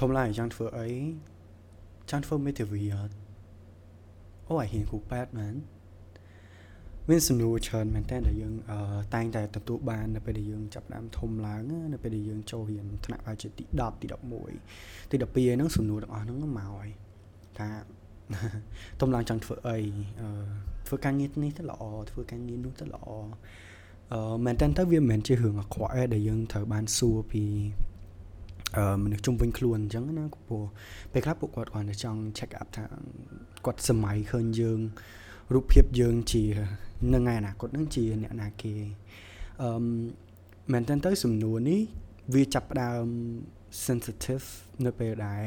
ធំឡើងចង់ធ្វើអីចង់ធ្វើមេធាវីអត់អូអាហ៊ានគ្រូប៉ែតមែនមានសំណួរច្រើនមែនតើដែលយើងតែងតែទទួលបាននៅពេលដែលយើងចាប់ផ្ដើមធំឡើងនៅពេលដែលយើងចូលរៀនថ្នាក់បាយជាទី10ទី11ទី12ហ្នឹងសំណួរទាំងអស់ហ្នឹងមកហើយថាធំឡើងចង់ធ្វើអីធ្វើការងារនេះទៅល្អធ្វើការងារនោះទៅល្អអឺមែនតើទៅវាមិនមែនជារឿងអាក្រក់ទេដែលយើងត្រូវបានសួរពីអឺ មនុស្សជុំវិញខ្លួនអញ្ចឹងណាព្រោះពេលខ្លះពួកគាត់គាត់តែចង់ check up ថាគាត់សម័យឃើញយើងរូបភាពយើងជានឹងថ្ងៃអនាគតនឹងជាអ្នកណាគេអឺមែនតើទៅសំណួរនេះវាចាប់ផ្ដើម sensitive នៅពេលដែល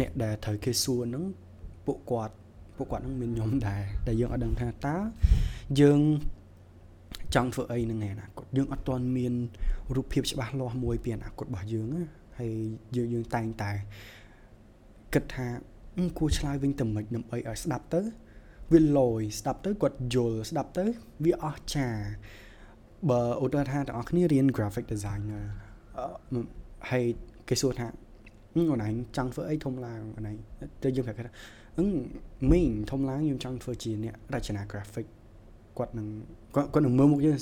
អ្នកដែលត្រូវគេសួរនឹងពួកគាត់ពួកគាត់នឹងមានខ្ញុំដែរដែលយើងអត់ដឹងថាតើយើងចង់ធ្វើអីនឹងថ្ងៃអនាគតយើងអត់ទាន់មានរូបភាពច្បាស់លាស់មួយពីអនាគតរបស់យើង ហើយយើងយើងតែងតែគិតថាគួរឆ្លើយវិញទៅមិនដើម្បីឲ្យស្ដាប់ទៅវាលយស្ដាប់ទៅគាត់យល់ស្ដាប់ទៅវាអស្ចារ្យបើឧទាហរណ៍ថាទាំងអស់គ្នារៀន graphic designer ហើយគេសួរថាអូនឯងចង់ធ្វើអីធំឡើងអូនឯងទៅយើងប្រាប់ថាអឺមីងធំឡើងខ្ញុំចង់ធ្វើជាអ្នករចនា graphic គាត់នឹងគាត់គាត់នឹងមើលមុខយើង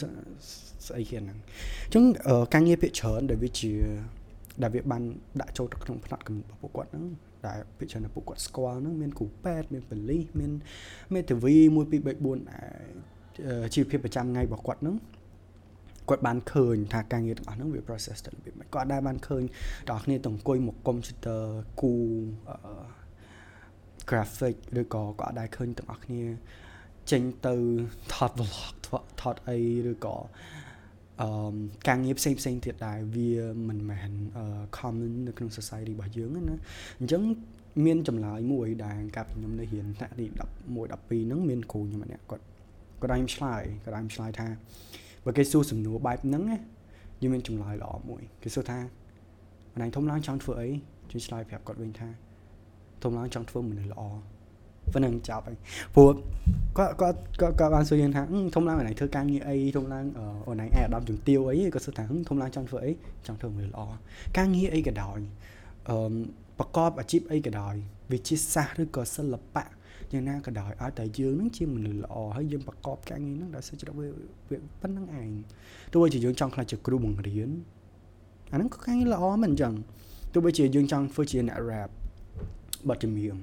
ស្អីគេហ្នឹងអញ្ចឹងការងារភាគច្រើនដែលវាជា ដែលវាបានដាក់ចូលទៅក្នុងផ្នែកកំណត់របស់ពួកគាត់ហ្នឹងដែលពិចារណាពួកគាត់ស្គាល់ហ្នឹងមានគ្រូពេទ្យមានប៉ូលីសមានមេធាវី1 2 3 4ជីវភាពប្រចាំថ្ងៃរបស់គាត់ហ្នឹងគាត់បានឃើញថាការងារទាំងអស់ហ្នឹងវា process ទៅរបៀបម៉េចគាត់ដែរបានឃើញដល់គ្នាទៅអង្គុយមក computer គូ graphic ឬក៏គាត់ដែរឃើញទាំងអស់គ្នាចេញទៅថត vlog ថតអីឬក៏ អឺការងារផ្សេងផ្សេងទៀតដែរវាមិនមែន common នៅក្នុង society របស់យើងណាអញ្ចឹងមានចម្លើយមួយដែលកាលពីខ្ញុំនៅរៀនថ្នាក់ទី11 12ហ្នឹងមានគ្រូខ្ញុំម្នាក់គាត់គាត់ឲ្យខ្ញុំឆ្លើយគាត់ឲ្យខ្ញុំឆ្លើយថាបើគេសួរសំណួរបែបហ្នឹងណាយើងមានចម្លើយល្អមួយគេសួរថាអណៃធំឡើងចង់ធ្វើអីជួយឆ្លើយប្រាប់គាត់វិញថាធំឡើងចង់ធ្វើមនុស្សល្អ ប៉ុណ្ណឹងចប់ហើយព្រោះគាត់គាត់គាត់គាត់បានសួរយើងថាធំឡើងអូនឯងធ្វើការងារអីធំឡើងអូនឯងអាយអាដាមជំទាវអីគាត់សួរថាធំឡើងចង់ធ្វើអីចង់ធ្វើមនុស្សល្អការងារអីក៏ដោយអឺប្រកបអាជីពអីក៏ដោយវិជាសាស្ត្រឬក៏សិល្បៈយ៉ាងណាក៏ដោយឲ្យតែយើងនឹងជាមនុស្សល្អហើយយើងប្រកបការងារហ្នឹងដោយសុចរិតវាប៉ុណ្្នឹងឯងទោះបីជាយើងចង់ខ្លាចជាគ្រូបង្រៀនអាហ្នឹងក៏ការងារល្អមិនអញ្ចឹងទោះបីជាយើងចង់ធ្វើជាអ្នក rap បទចម្រៀង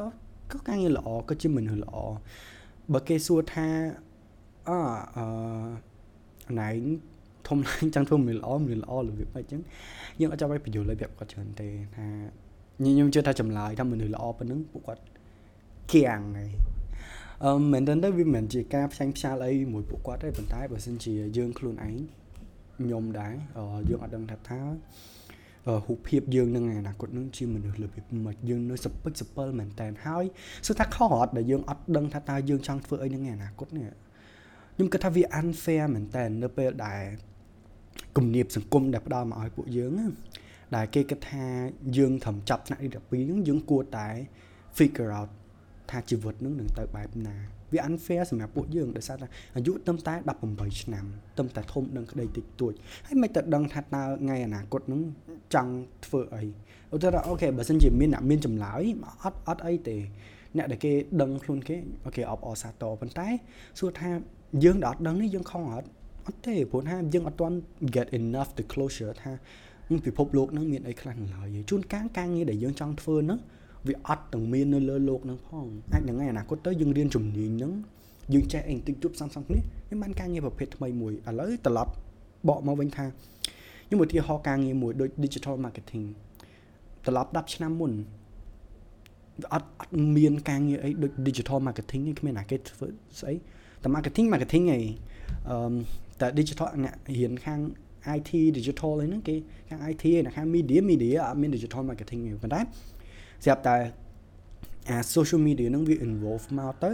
ក៏ ក៏ការងារល្អក៏ជាមនុស្សល្អបើគេសួរថាអអឺណៃធំឡើងចង់ធ្វើមនុស្សល្អមនុស្សល្អរបៀបម៉េចអញ្ចឹងយើងអត់ចាំឲ្យបញ្យល់ឲ្យប្រាប់គាត់ច្រើនទេថាខ្ញុំជឿថាចម្លើយថាមនុស្សល្អប៉ុណ្ណឹងពួកគាត់គៀងហើយអឺមែនតើវាមិនមែនជាការផ្សាញ់ផ្សាលអីមួយពួកគាត់ទេប៉ុន្តែបើសិនជាយើងខ្លួនឯងខ្ញុំដែរយើងអត់ដឹងថាថា រូបភាពយើងនឹងអនាគតនឹងជាមនុស្សលើពីមិនយើងនៅសពិចសពិលមែនតើហើយសួរថាខុសអត់ដែលយើងអត់ដឹងថាតើយើងចង់ធ្វើអីនឹងអនាគតនេះខ្ញុំគិតថាវា unfair មែនតើនៅពេលដែលគំនាបសង្គមដែលផ្ដល់មកឲ្យពួកយើងដែលគេគិតថាយើងត្រឹមចាប់ថ្នាក់ទី12ហ្នឹងយើងគួរតែ figure out ថាជីវិតនឹងនឹងទៅបែបណា វា unfair សម្រាប់ពួកយើងដោយសារថាអាយុត្រឹមតែ18ឆ្នាំត្រឹមតែធំដឹងក្តីតិចតួចហើយមិនទៅដឹងថាតើថ្ងៃអនាគតនឹងចង់ធ្វើអីឧទាហរណ៍អូខេបើសិនជាមានអ្នកមានចម្លើយអត់អត់អីទេអ្នកដែលគេដឹងខ្លួនគេអូខេអបអរសាទរប៉ុន្តែសួរថាយើងដែលអត់ដឹងនេះយើងខំអត់អត់ទេព្រោះថាយើងអត់ទាន់ get enough the closure ថាពិភពលោកនឹងមានអីខ្លះនៅឡើយជួនកាលការងារដែលយើងចង់ធ្វើហ្នឹង វាអត់ទាំងមាននៅលើโลกហ្នឹងផងអាចនឹងថ្ងៃអនាគតទៅយើងរៀនជំនាញហ្នឹងយើងចេះអីបន្តិចជួបសំសំគ្នាខ្ញុំបានការងារប្រភេទថ្មីមួយឥឡូវត្រឡប់បកមកវិញថាខ្ញុំឧទាហរណ៍ការងារមួយដូច digital marketing ត្រឡប់10ឆ្នាំមុនអត់អត់មានការងារអីដូច digital marketing នេះគ្មានណាគេធ្វើស្អីតែ marketing marketing ឯងអឺតែ digital អ្នករៀនខាង IT digital អីហ្នឹងគេខាង IT អ្នកខាង media media អត់មាន digital marketing ទេប៉ុន្តែ ស្រាប់តែអា social media ហ្នឹងវា involve មកទៅ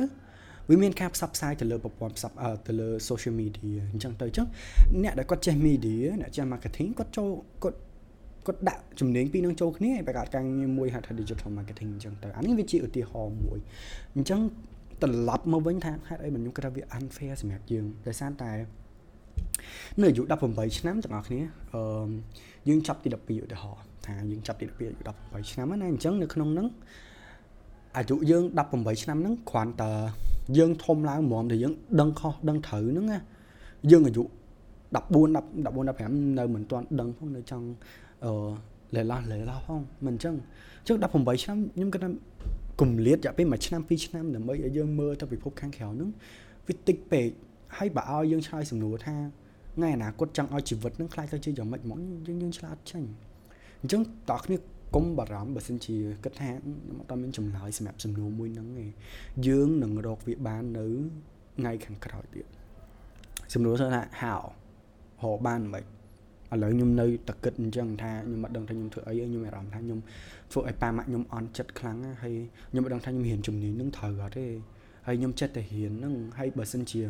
វាមានការផ្សព្វផ្សាយទៅលើប្រព័ន្ធផ្សព្វទៅលើ social media អញ្ចឹងទៅអញ្ចឹងអ្នកដែលគាត់ចេះ media អ្នកចេះ marketing គាត់ចូលគាត់គាត់ដាក់ជំនាញពីរនឹងចូលគ្នាឲ្យបង្កើតការងារមួយហៅថា digital marketing អញ្ចឹងទៅអានេះវាជាឧទាហរណ៍មួយអញ្ចឹងត្រឡប់មកវិញថាហេតុអីមិនខ្ញុំគិតថាវា unfair សម្រាប់យើងដោយសារតែនៅអាយុ18ឆ្នាំទាំងអស់គ្នាអឺយើងចាប់ទី12ឧទាហរណ៍ ថាយើងចាប់ទី12អាយុ18ឆ្នាំណាអញ្ចឹងនៅក្នុងហ្នឹងអាយុយើង18ឆ្នាំហ្នឹងគ្រាន់តែយើងធំឡើងហ្មងតែយើងដឹងខុសដឹងត្រូវហ្នឹងណាយើងអាយុ14 14 15នៅមិនទាន់ដឹងផងនៅចង់អឺលេឡោះលេឡោះផងមិនអញ្ចឹងអញ្ចឹង18ឆ្នាំខ្ញុំគិតថាគម្លាតរយៈពេល1ឆ្នាំ2ឆ្នាំដើម្បីឲ្យយើងមើលទៅពិភពខាងក្រៅហ្នឹងវាតិចពេកហើយបើឲ្យយើងឆ្លើយសំណួរថាថ្ងៃអនាគតចង់ឲ្យជីវិតនឹងខ្លាយទៅជាយ៉ាងម៉េចហ្មងយើងយើងឆ្លាតចាញ់ អញ្ចឹងតើគ្នាកុំបារម្ភបើសិនជាគិតថាខ្ញុំអត់មានចម្លើយសម្រាប់សំណួរមួយហ្នឹងទេយើងនឹងរកវាបាននៅថ្ងៃខាងក្រោយទៀតសំណួរថា how រកបានមិនឥឡូវខ្ញុំនៅតែគិតអញ្ចឹងថាខ្ញុំមិនដឹងថាខ្ញុំធ្វើអីខ្ញុំមានអារម្មណ៍ថាខ្ញុំធ្វើឲ្យប៉ាម៉ាក់ខ្ញុំអន់ចិត្តខ្លាំងហើយខ្ញុំមិនដឹងថាខ្ញុំរៀនជំនាញនឹងត្រូវអត់ទេហើយខ្ញុំចិត្តតែរៀនហ្នឹងហើយបើសិនជា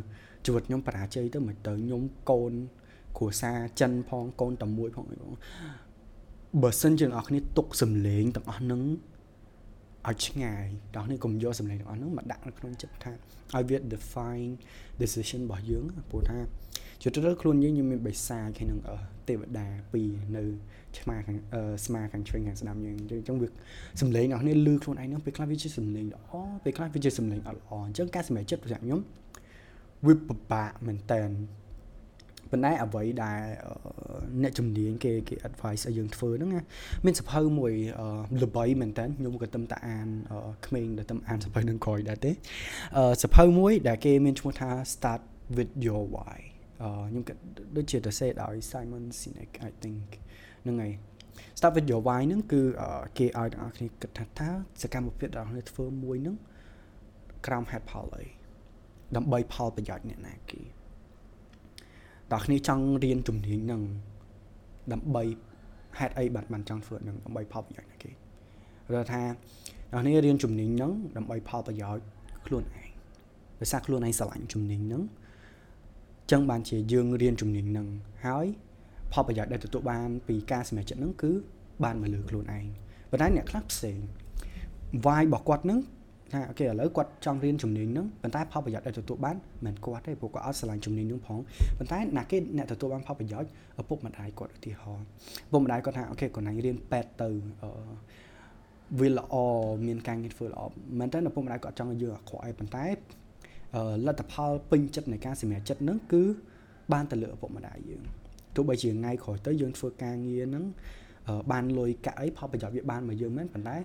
ជីវិតខ្ញុំបរាជ័យទៅមិនទៅខ្ញុំកូនគ្រួសារចិនផងកូនតែមួយផងអីបង បើសិនជាអ្នកគ្នាទុកសំលេងទាំងអស់ហ្នឹងឲ្យឆ្ងាយដល់នេះកុំយកសម្លេងទាំងអស់ហ្នឹងមកដាក់នៅក្នុងចិត្តថាឲ្យវា define decision របស់យើងព្រោះថាជាទៅខ្លួនយើងយើងមានបិសាចហើយនឹងទេវតាពីរនៅឆ្មាខាងស្មាខាងឆ្វេងខាងស្ដាំយើងអញ្ចឹងវាសំឡេងរបស់គ្នាលឺខ្លួនឯងហ្នឹងពេលខ្លះវាជាសំឡេងល្អពេលខ្លះវាជាសំឡេងអត់ល្អអញ្ចឹងការសម្រេចចិត្តរបស់ខ្ញុំវាពិបាកមែនតើ ប៉ុន្តែអ្វីដែលអ្នកជំនាញគេគេ advice ឲ្យយើងធ្វើហ្នឹងមានសភៅមួយល្បីមែនតើខ្ញុំក៏ទៅតាអានក្មេងដែលទៅអានសភៅនឹងក្រោយដែរទេសភៅមួយដែលគេមានឈ្មោះថា start with your why ខ្ញុំគិតដូចជាទៅសេដោយ Simon Sinek I think ហ្នឹងហើយ start with your why ហ្នឹងគឺគេឲ្យទាំងអស់គ្នាគិតថាតើសកម្មភាពដែលអ្នកធ្វើមួយហ្នឹងក្រោមហេតុផលអីដើម្បីផលប្រយោជន៍អ្នកណាគេ តើគ្នាចង់រៀនជំនាញហ្នឹងដើម្បីហេតុអីបានបានចង់ធ្វើហ្នឹងដើម្បីផលប្រយោជន៍ណាគេឬថាអ្នកនេះរៀនជំនាញហ្នឹងដើម្បីផលប្រយោជន៍ខ្លួនឯងដោយសារខ្លួនឯងស្រឡាញ់ជំនាញហ្នឹងចឹងបានជាយើងរៀនជំនាញហ្នឹងហើយផលប្រយោជន៍ដែលទទួលបានពីការសម្រេចចិត្តហ្នឹងគឺបានមកលើខ្លួនឯងប៉ុន្តែអ្នកខ្លះផ្សេង why របស់គាត់ហ្នឹង ថាអូខេឥឡូវគាត់ចង់រៀនជំនាញហ្នឹងប៉ុន្តែផលប្រយោជន៍ដែលទទួលបានមិនគាត់ទេព្រោះគាត់អត់ស្រឡាញ់ជំនាញហ្នឹងផងប៉ុន្តែណាគេអ្នកទទួលបានផលប្រយោជន៍ឪពុកម្ដាយគាត់ឧទាហរណ៍ឪពុកម្ដាយគាត់ថាអូខេកូនឯងរៀនពេទ្យទៅអឺវាល្អមានការងារធ្វើល្អមែនតើឪពុកម្ដាយគាត់ចង់ឲ្យយើងអាក្រក់ឯប៉ុន្តែលទ្ធផលពេញចិត្តនៃការសម្រេចចិត្តហ្នឹងគឺបានទៅលើឪពុកម្ដាយយើងទោះបីជាថ្ងៃក្រោយទៅយើងធ្វើការងារហ្នឹងបានលុយកាក់អីផលប្រយោជន៍វាបានមកយើងមែនប៉ុន្តែ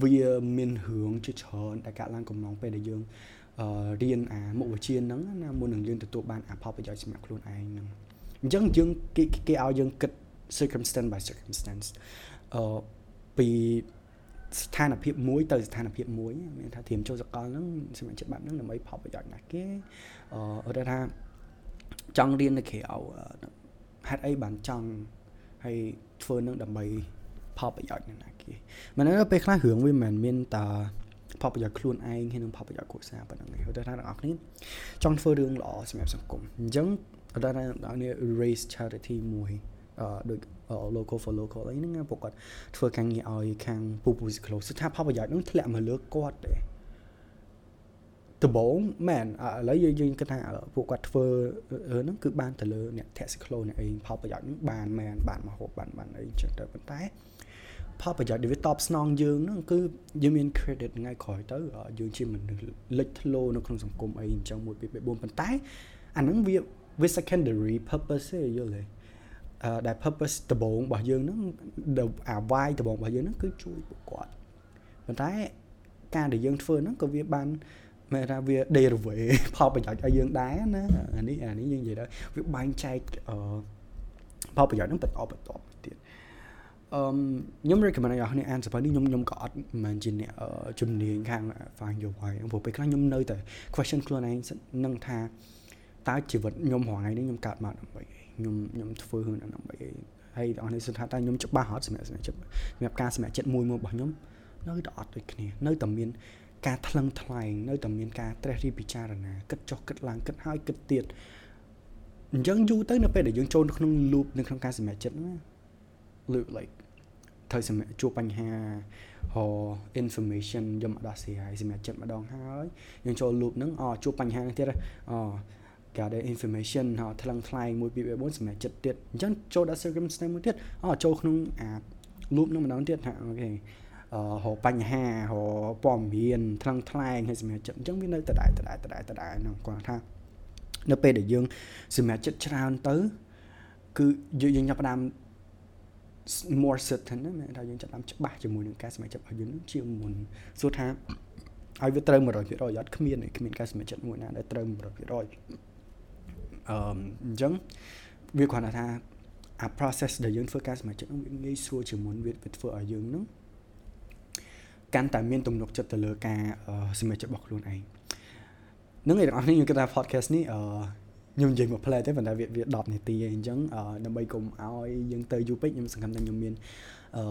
វាមានរឿងជាច្រើនដែលកាត់ឡើងកំឡុងពេលដែលយើងរៀនអាមុខវិជ្ជាហ្នឹងណាមុននឹងយើងទទួលបានអាផលប្រយោជន៍សម្រាប់ខ្លួនឯងហ្នឹងអញ្ចឹងយើងគេគេឲ្យយើងគិត circumstance by circumstance អឺពីស្ថានភាពមួយទៅស្ថានភាពមួយមានថាធៀមចូលសកលហ្នឹងសម្រាប់ចិត្តបែបហ្នឹងដើម្បីផលប្រយោជន៍ណាគេអឺថាចង់រៀននៅក្រៅហេតុអីបានចង់ហើយធ្វើនឹងដើម្បី ផលប្រយោជន៍ណាគេមិននៅពេលខ្លះរឿងវាមិនមានតាផលប្រយោជន៍ខ្លួនឯងហើយនឹងផលប្រយោជន៍គ្រួសារប៉ុណ្ណឹងឯងគាត់ថាអ្នកនរគ្នាចង់ធ្វើរឿងល្អសម្រាប់សង្គមអញ្ចឹងគាត់ថាអ្នកនរគ្នា raise charity មួយអឺដូច local for local អីហ្នឹងពួកគាត់ធ្វើការងារឲ្យខាងពូពូ close ស្ថាផលប្រយោជន៍ហ្នឹងធ្លាក់មកលើគាត់ទេដំបងមែនឥឡូវយើងយើងគិតថាពួកគាត់ធ្វើហ្នឹងគឺបានទៅលើអ្នក tax close អ្នកឯងផលប្រយោជន៍ហ្នឹងបានមែនបានមកហូបបានបានអីចឹងទៅប៉ុន្តែ ផលប្រយោជន៍ដែលវាតបស្នងយើងហ្នឹងគឺយើងមាន credit ថ្ងៃក្រោយទៅយើងជាមនុស្សលេចធ្លោនៅក្នុងសង្គមអីអញ្ចឹង1 2 3 4ប៉ុន្តែអាហ្នឹងវាវា secondary purpose ទេយល់ទេអឺដែល purpose ដំបូងរបស់យើងហ្នឹងអា why ដំបូងរបស់យើងហ្នឹងគឺជួយពួកគាត់ប៉ុន្តែការដែលយើងធ្វើហ្នឹងក៏វាបានមែនថាវា derivative ផលប្រយោជន៍ឲ្យយើងដែរណាអានេះអានេះយើងនិយាយដល់វាបែងចែកអឺផលប្រយោជន៍ហ្នឹងបន្តបន្តទៀត អឺខ្ញុំ recommend ឲ្យអ្នកអានសភៅនេះខ្ញុំខ្ញុំក៏អត់មិនមែនជាអ្នកជំនាញខាង find your why ព្រោះពេលខ្លះខ្ញុំនៅតែ question ខ្លួនឯងនឹងថាតើជីវិតខ្ញុំរាល់ថ្ងៃនេះខ្ញុំកើតមកដើម្បីខ្ញុំខ្ញុំធ្វើរឿងដើម្បីហើយអស់នេះសិនថាតើខ្ញុំច្បាស់អត់សម្រាប់សម្រាប់ចិត្តសម្រាប់ការសម្រាប់ចិត្តមួយមួយរបស់ខ្ញុំនៅតែអត់ដូចគ្នានៅតែមានការថ្លឹងថ្លែងនៅតែមានការត្រេះរិះពិចារណាគិតចុះគិតឡើងគិតហើយគិតទៀតអញ្ចឹងយូរទៅនៅពេលដែលយើងចូលក្នុង loop នៅក្នុងការសម្រេចចិត្តណា loop like ត្រូវសម្រាប់ជួបបញ្ហាហៅ information យកមកដោះស្រាយសម្រាប់ចិត្តម្ដងហើយយើងចូល loop ហ្នឹងអជួបបញ្ហាហ្នឹងទៀតអការដែល information ហៅថ្លឹងថ្លែង1 2 3 4សម្រាប់ចិត្តទៀតអញ្ចឹងចូលដល់ circumstance មួយទៀតអចូលក្នុងអា loop នឹងម្ដងទៀតថាអូខេអឺរកបញ្ហារកព័ត៌មានថ្លឹងថ្លែងឲ្យសម្រាប់ចិត្តអញ្ចឹងវានៅដដែលដដែលដដែលដដែលហ្នឹងគាត់ថានៅពេលដែលយើងសម្រាប់ចិត្តច្រើនទៅគឺយើងចាប់ផ្ដើម more certain ណាថាយើងចាប់ផ្ដើមច្បាស់ជាមួយនឹងការសម្រេចចិត្តរបស់យើងនឹងជាងមុនសួរថាឲ្យវាត្រូវ100%អត់គ្មានគ្មានការសម្រេចចិត្តមួយណាដែលត្រូវ100%អឺអញ្ចឹងវាគ្រាន់តែថាអា process ដែលយើងធ្វើការសម្រេចចិត្តនឹងវាងាយស្រួលជាងមុនវាធ្វើឲ្យយើងនឹងកាន់តែមានទំនុកចិត្តទៅលើការសម្រេចចិត្តរបស់ខ្លួនឯងនឹងឯងទាំងអស់គ្នាខ្ញុំគិតថា podcast នេះអឺ ខ្ញុំនិយាយមកផ្លែទេប៉ុន្តែវាវា10នាទីឯងអញ្ចឹងដើម្បីកុំឲ្យយើងទៅយូរពេកខ្ញុំសង្ឃឹមថាខ្ញុំមានអឺ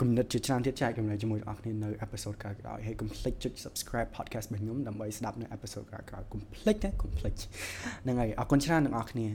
គំនិតជាច្រើនទៀតចែកកម្លែជាមួយបងប្អូននៅ episode ក្រោយៗហើយកុំភ្លេចចុច subscribe podcast របស់ខ្ញុំដើម្បីស្ដាប់នៅ episode ក្រោយៗកុំភ្លេចណាកុំភ្លេចហ្នឹងហើយអរគុណច្រើនអ្នកនរគ្នា